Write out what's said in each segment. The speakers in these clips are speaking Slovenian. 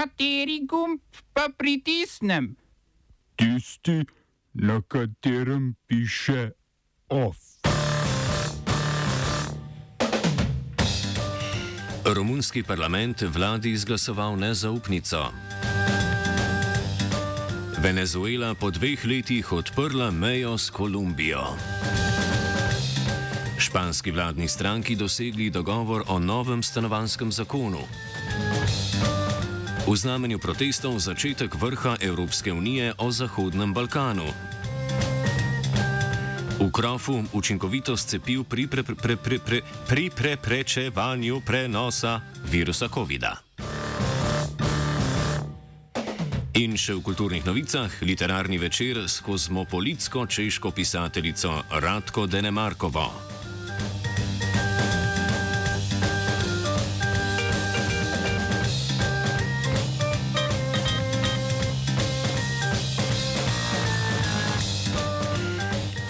Kateri gumb pa pritisnem? Tisti, na katerem piše OF. Romunski parlament vladi izglasoval nezaupnico. Venezuela po dveh letih odprla mejo s Kolumbijo. Španski vladni stranki dosegli dogovor o novem stanovanskem zakonu. V znamenju protestov začetek vrha Evropske unije o Zahodnem Balkanu. V krofu učinkovitost cepiv pri, pre, pre, pre, pre, pri preprečevanju prenosa virusa COVID-a. In še v kulturnih novicah, literarni večer s kozmopolitsko češko pisateljico Radko Denemarkovo.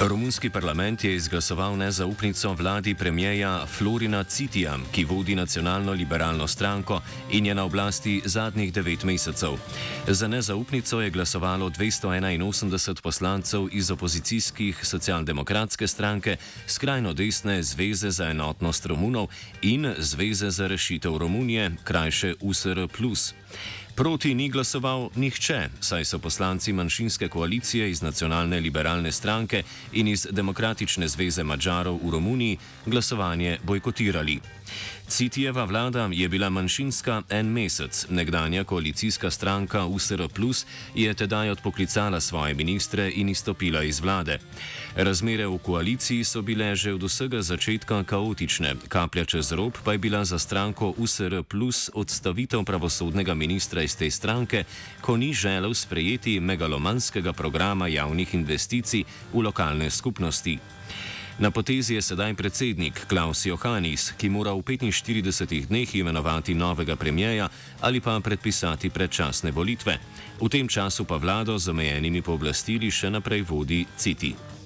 Romunski parlament je izglasoval nezaupnico vladi premijeja Florina Citija, ki vodi nacionalno liberalno stranko in je na oblasti zadnjih devet mesecev. Za nezaupnico je glasovalo 281 poslancev iz opozicijskih socialdemokratske stranke, skrajno desne Zveze za enotnost Romunov in Zveze za rešitev Romunije, krajše USR. Proti ni glasoval nihče, saj so poslanci manjšinske koalicije iz nacionalne liberalne stranke in iz Demokratične zveze Mačarov v Romuniji glasovanje bojkotirali. Citijeva vlada je bila manjšinska en mesec, nekdanja koalicijska stranka USR Plus je tedaj odpoklicala svoje ministre in izstopila iz vlade. Razmere v koaliciji so bile že od vsega začetka kaotične, kaplja čez rob pa je bila za stranko USR Plus odstavitev pravosodnega ministra iz te stranke, ko ni želel sprejeti megalomanskega programa javnih investicij v lokalne skupnosti. Na potezi je sedaj predsednik Klaus Johannis, ki mora v 45 dneh imenovati novega premijeja ali pa predpisati predčasne volitve. V tem času pa vlado z omejenimi pooblastili še naprej vodi Citi.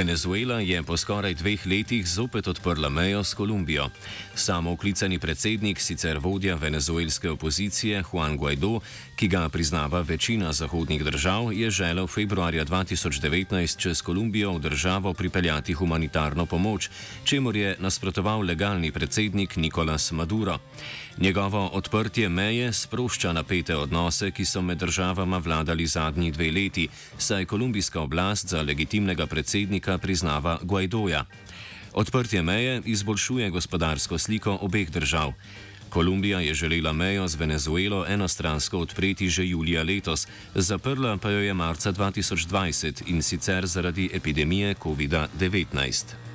Venezuela je po skoraj dveh letih zopet odprla mejo s Kolumbijo. Samo uklicani predsednik, sicer vodja venezuelske opozicije Juan Guaido, ki ga priznava večina zahodnih držav, je želel februarja 2019 čez Kolumbijo v državo pripeljati humanitarno pomoč, čemur je nasprotoval legalni predsednik Nicolas Maduro. Njegovo odprtje meje sprošča napete odnose, ki so med državama vladali zadnji dve leti, saj kolumbijska oblast za legitimnega predsednika priznava Guaidoja. Odprtje meje izboljšuje gospodarsko sliko obeh držav. Kolumbija je želela mejo z Venezuelo enostransko odpreti že julija letos, zaprla pa jo je marca 2020 in sicer zaradi epidemije COVID-19.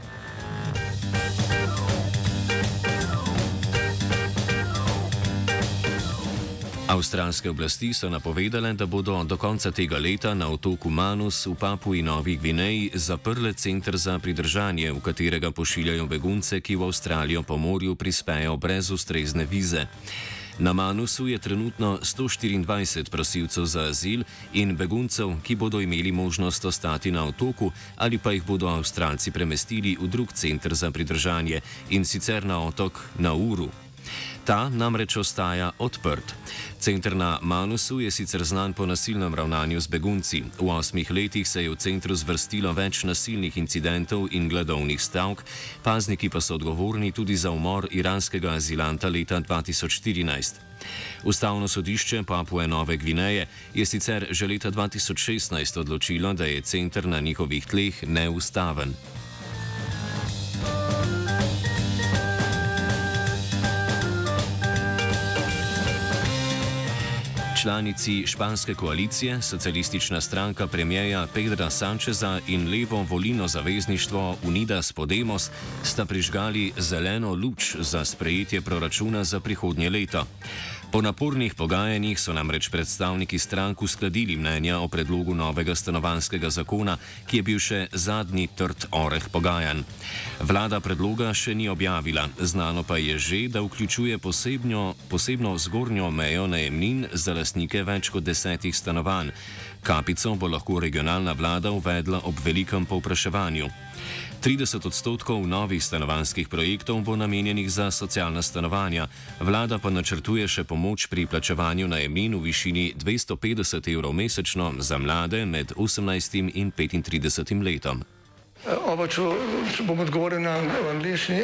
Avstralske oblasti so napovedale, da bodo do konca tega leta na otoku Manus v Papui Novi Gvineji zaprle center za pridržanje, v katerega pošiljajo begunce, ki v Avstralijo po morju prispejo brez ustrezne vize. Na Manusu je trenutno 124 prosilcev za azil in beguncev, ki bodo imeli možnost ostati na otoku ali pa jih bodo Avstralci premestili v drug center za pridržanje in sicer na otok Nauru. Ta namreč ostaja odprt. Center na Manusu je sicer znan po nasilnem ravnanju z begunci. V osmih letih se je v centru zvrstilo več nasilnih incidentov in gladovnih stavk, pazniki pa so odgovorni tudi za umor iranskega azilanta leta 2014. Ustavno sodišče Papue Nove Gvineje je sicer že leta 2016 odločilo, da je center na njihovih tleh neustaven. Članici španske koalicije, socialistična stranka premijeja Pedra Sančeza in levo volilno zavezništvo Unidas Podemos sta prižgali zeleno luč za sprejetje proračuna za prihodnje leto. Po napornih pogajanjih so namreč predstavniki strank uskladili mnenja o predlogu novega stanovanskega zakona, ki je bil še zadnji trd oreh pogajanj. Vlada predloga še ni objavila, znano pa je že, da vključuje posebno, posebno zgornjo mejo najemnin za lastnike več kot desetih stanovanj. Kapico bo lahko regionalna vlada uvedla ob velikem povpraševanju. 30 odstotkov novih stanovanjskih projektov bo namenjenih za socialna stanovanja, vlada pa načrtuje še pomoč pri plačevanju najemnin v višini 250 evrov mesečno za mlade med 18 in 35 letom. Oba, če, če bom odgovoril na angliški.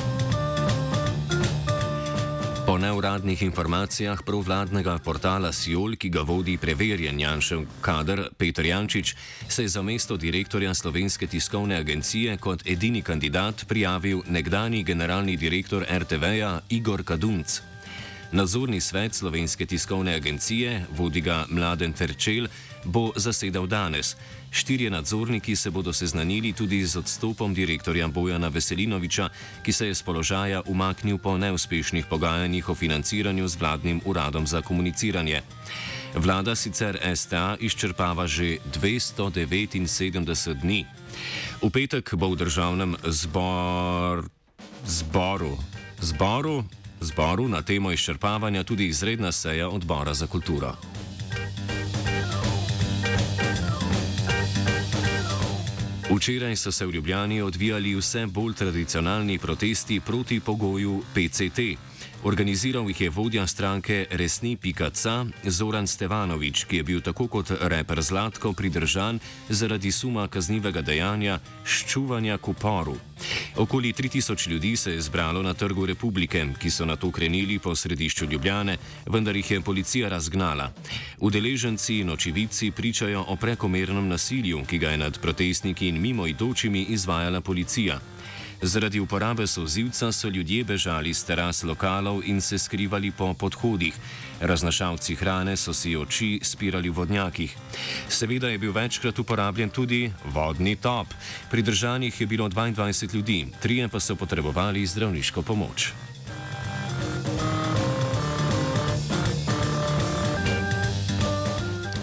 Po neuradnih informacijah provladnega portala Sjol, ki ga vodi preverjen Janšev kader Petr Jančič, se je za mesto direktorja Slovenske tiskovne agencije kot edini kandidat prijavil nekdani generalni direktor RTV-ja Igor Kadunc. Nadzorni svet Slovenske tiskovne agencije, vodi ga Mladen Terčel, bo zasedal danes. Štirje nadzorniki se bodo seznanili tudi z odstopom direktorja Bojana Veselinoviča, ki se je z položaja umaknil po neuspešnih pogajanjih o financiranju z vladnim uradom za komuniciranje. Vlada sicer STA izčrpava že 279 dni. V petek bo v državnem zbor, zboru, zboru, zboru na temo izčrpavanja tudi izredna seja odbora za kulturo. Včeraj so se v Ljubljani odvijali vse bolj tradicionalni protesti proti pogoju PCT. Organiziral jih je vodja stranke Resni.ca Zoran Stevanovič, ki je bil tako kot reper Zlatko pridržan zaradi suma kaznivega dejanja ščuvanja k uporu. Okoli 3000 ljudi se je zbralo na Trgu Republike, ki so na to krenili po središču Ljubljane, vendar jih je policija razgnala. Udeleženci in očividci pričajo o prekomernem nasilju, ki ga je nad protestniki in mimoidočimi izvajala policija. Zaradi uporabe sozivca so ljudje bežali z teras lokalov in se skrivali po podhodih. Raznašalci hrane so si oči spirali v vodnjakih. Seveda je bil večkrat uporabljen tudi vodni top. Pridržanih je bilo 22 ljudi, trije pa so potrebovali zdravniško pomoč.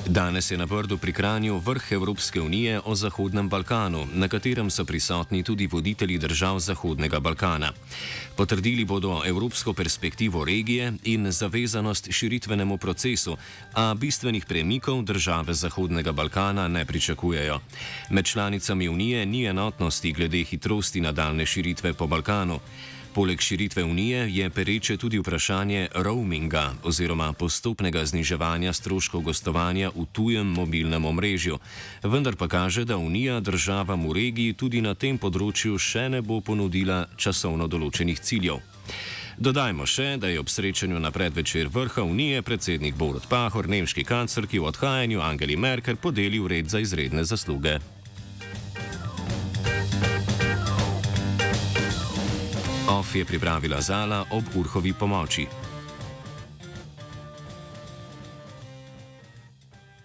Danes je na Brdu pri Kranju vrh Evropske unije o Zahodnem Balkanu, na katerem so prisotni tudi voditelji držav Zahodnega Balkana. Potrdili bodo evropsko perspektivo regije in zavezanost širitvenemu procesu, a bistvenih premikov države Zahodnega Balkana ne pričakujejo. Med članicami unije ni enotnosti glede hitrosti nadaljne širitve po Balkanu. Poleg širitve unije je pereče tudi vprašanje roaminga oziroma postopnega zniževanja stroškov gostovanja v tujem mobilnem omrežju. Vendar pa kaže, da unija državam v regiji tudi na tem področju še ne bo ponudila časovno določenih ciljev. Dodajmo še, da je ob srečanju na predvečer vrha unije predsednik Borut Pahor nemški kanclerki v odhajanju Angeli Merkel podelil red za izredne zasluge. OF je pripravila Zala ob Urhovi pomoči.